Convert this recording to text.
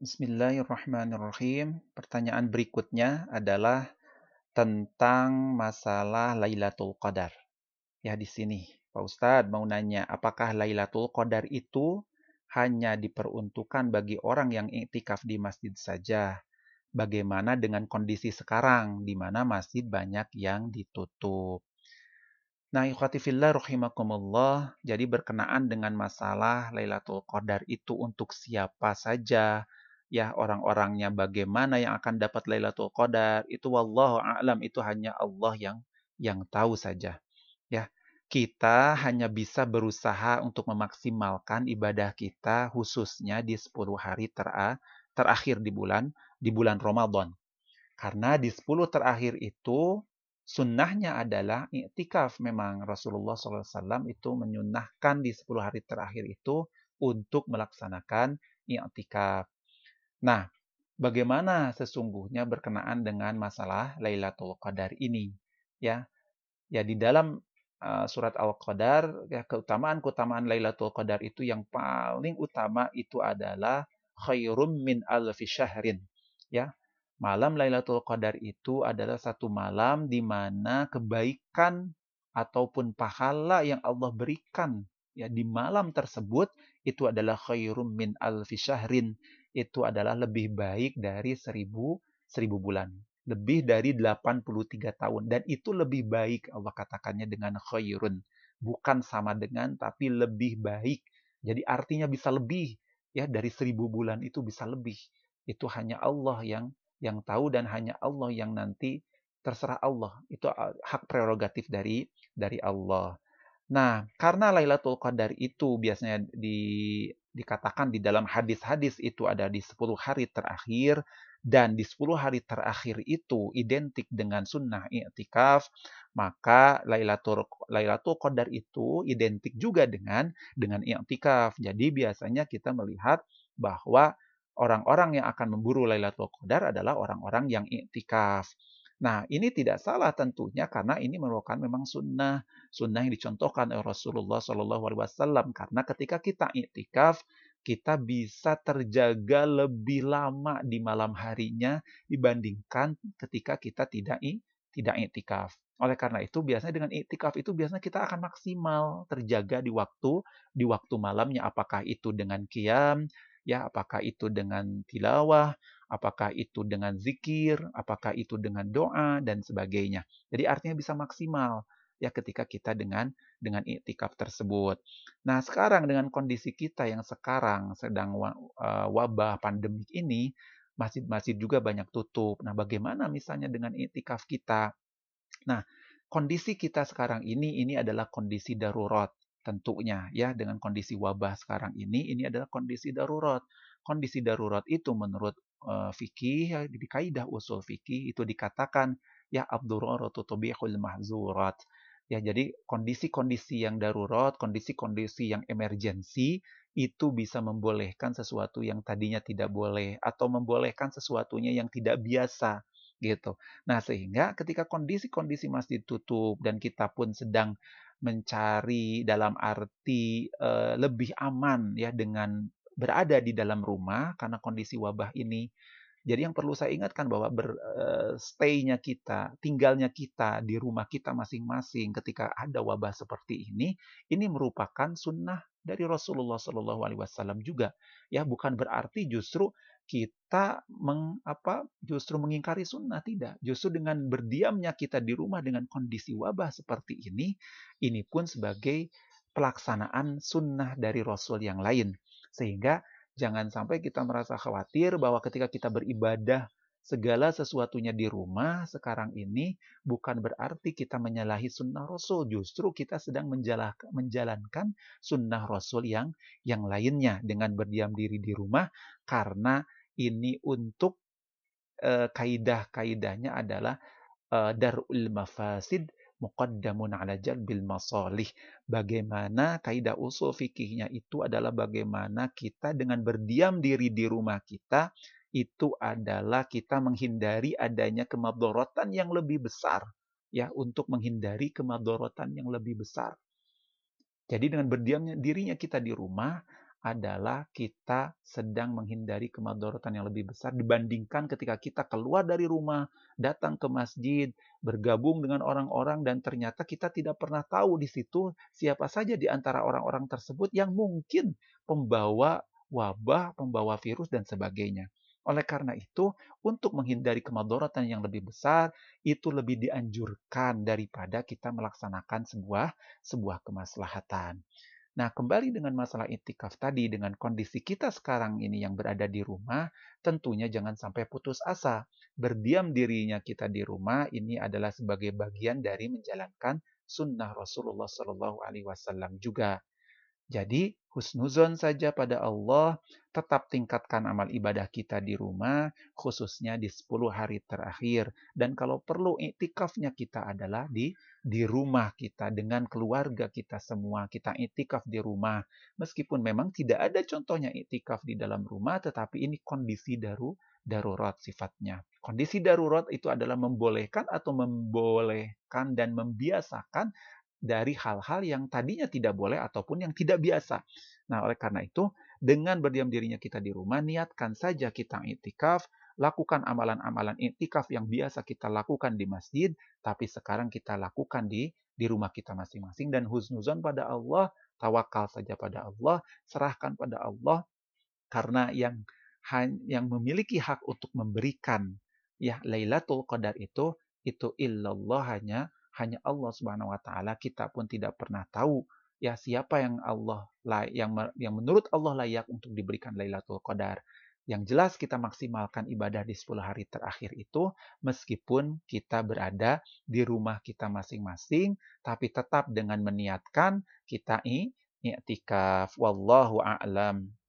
Bismillahirrahmanirrahim. Pertanyaan berikutnya adalah tentang masalah Lailatul Qadar. Ya di sini, Pak Ustadz mau nanya, apakah Lailatul Qadar itu hanya diperuntukkan bagi orang yang iktikaf di masjid saja? Bagaimana dengan kondisi sekarang di mana masjid banyak yang ditutup? Nah, ikhwati fillah rahimakumullah, jadi berkenaan dengan masalah Lailatul Qadar itu untuk siapa saja, ya orang-orangnya bagaimana yang akan dapat Lailatul Qadar, itu wallahu a'lam itu hanya Allah yang yang tahu saja. Ya. Kita hanya bisa berusaha untuk memaksimalkan ibadah kita khususnya di 10 hari terakhir di bulan di bulan Ramadan. Karena di 10 terakhir itu sunnahnya adalah iktikaf. Memang Rasulullah SAW itu menyunnahkan di 10 hari terakhir itu untuk melaksanakan iktikaf. Nah, bagaimana sesungguhnya berkenaan dengan masalah Lailatul Qadar ini? Ya, ya di dalam uh, surat Al-Qadar, ya keutamaan-keutamaan Lailatul Qadar itu yang paling utama itu adalah khairum min alfi syahrin. Ya, Malam Lailatul Qadar itu adalah satu malam di mana kebaikan ataupun pahala yang Allah berikan ya di malam tersebut itu adalah khairum min alfi syahrin. Itu adalah lebih baik dari seribu, seribu bulan. Lebih dari 83 tahun. Dan itu lebih baik Allah katakannya dengan khairun. Bukan sama dengan tapi lebih baik. Jadi artinya bisa lebih. ya Dari seribu bulan itu bisa lebih. Itu hanya Allah yang yang tahu dan hanya Allah yang nanti terserah Allah. Itu uh, hak prerogatif dari dari Allah. Nah, karena Lailatul Qadar itu biasanya di, dikatakan di dalam hadis-hadis itu ada di 10 hari terakhir dan di 10 hari terakhir itu identik dengan sunnah i'tikaf, maka Lailatul Lailatul Qadar itu identik juga dengan dengan i'tikaf. Jadi biasanya kita melihat bahwa orang-orang yang akan memburu Lailatul Qadar adalah orang-orang yang iktikaf. Nah, ini tidak salah tentunya karena ini merupakan memang sunnah, sunnah yang dicontohkan oleh Rasulullah Shallallahu Alaihi Wasallam. Karena ketika kita iktikaf, kita bisa terjaga lebih lama di malam harinya dibandingkan ketika kita tidak tidak iktikaf. Oleh karena itu, biasanya dengan iktikaf itu biasanya kita akan maksimal terjaga di waktu di waktu malamnya. Apakah itu dengan kiam, ya apakah itu dengan tilawah, apakah itu dengan zikir, apakah itu dengan doa dan sebagainya. Jadi artinya bisa maksimal ya ketika kita dengan dengan iktikaf tersebut. Nah, sekarang dengan kondisi kita yang sekarang sedang eh, wabah pandemik ini, masjid-masjid juga banyak tutup. Nah, bagaimana misalnya dengan iktikaf kita? Nah, kondisi kita sekarang ini ini adalah kondisi darurat tentunya ya dengan kondisi wabah sekarang ini ini adalah kondisi darurat. Kondisi darurat itu menurut uh, fikih ya, di kaidah usul fikih itu dikatakan ya abdurratu tubihul mahzurat. Ya jadi kondisi-kondisi yang darurat, kondisi-kondisi yang emergensi itu bisa membolehkan sesuatu yang tadinya tidak boleh atau membolehkan sesuatunya yang tidak biasa gitu. Nah, sehingga ketika kondisi-kondisi masjid tutup dan kita pun sedang mencari dalam arti uh, lebih aman ya dengan berada di dalam rumah karena kondisi wabah ini. Jadi yang perlu saya ingatkan bahwa berstay-nya uh, kita, tinggalnya kita di rumah kita masing-masing ketika ada wabah seperti ini, ini merupakan sunnah dari Rasulullah Wasallam juga. Ya, bukan berarti justru kita meng, apa, justru mengingkari sunnah tidak. Justru dengan berdiamnya kita di rumah dengan kondisi wabah seperti ini, ini pun sebagai pelaksanaan sunnah dari Rasul yang lain. Sehingga jangan sampai kita merasa khawatir bahwa ketika kita beribadah segala sesuatunya di rumah sekarang ini bukan berarti kita menyalahi sunnah Rasul. Justru kita sedang menjalankan sunnah Rasul yang yang lainnya dengan berdiam diri di rumah karena ini untuk uh, kaidah-kaidahnya adalah uh, darul mafasid muqaddamun ala jalbil masalih. Bagaimana kaidah usul fikihnya itu adalah bagaimana kita dengan berdiam diri di rumah kita itu adalah kita menghindari adanya kemadorotan yang lebih besar ya untuk menghindari kemadorotan yang lebih besar. Jadi dengan berdiamnya dirinya kita di rumah adalah kita sedang menghindari kemadorotan yang lebih besar dibandingkan ketika kita keluar dari rumah, datang ke masjid, bergabung dengan orang-orang dan ternyata kita tidak pernah tahu di situ siapa saja di antara orang-orang tersebut yang mungkin pembawa wabah, pembawa virus dan sebagainya. Oleh karena itu, untuk menghindari kemadorotan yang lebih besar, itu lebih dianjurkan daripada kita melaksanakan sebuah sebuah kemaslahatan. Nah, kembali dengan masalah itikaf tadi, dengan kondisi kita sekarang ini yang berada di rumah, tentunya jangan sampai putus asa. Berdiam dirinya kita di rumah ini adalah sebagai bagian dari menjalankan sunnah Rasulullah Shallallahu Alaihi Wasallam juga. Jadi, husnuzon saja pada Allah, tetap tingkatkan amal ibadah kita di rumah, khususnya di 10 hari terakhir. Dan kalau perlu iktikafnya kita adalah di di rumah kita dengan keluarga kita semua. Kita iktikaf di rumah. Meskipun memang tidak ada contohnya iktikaf di dalam rumah, tetapi ini kondisi daru darurat sifatnya. Kondisi darurat itu adalah membolehkan atau membolehkan dan membiasakan dari hal-hal yang tadinya tidak boleh ataupun yang tidak biasa. Nah, oleh karena itu, dengan berdiam dirinya kita di rumah, niatkan saja kita itikaf, lakukan amalan-amalan itikaf yang biasa kita lakukan di masjid, tapi sekarang kita lakukan di di rumah kita masing-masing dan husnuzon pada Allah, tawakal saja pada Allah, serahkan pada Allah karena yang yang memiliki hak untuk memberikan ya Lailatul Qadar itu itu illallah hanya hanya Allah Subhanahu wa taala. Kita pun tidak pernah tahu ya siapa yang Allah yang yang menurut Allah layak untuk diberikan Lailatul Qadar. Yang jelas kita maksimalkan ibadah di 10 hari terakhir itu meskipun kita berada di rumah kita masing-masing tapi tetap dengan meniatkan kita i'tikaf wallahu a'lam.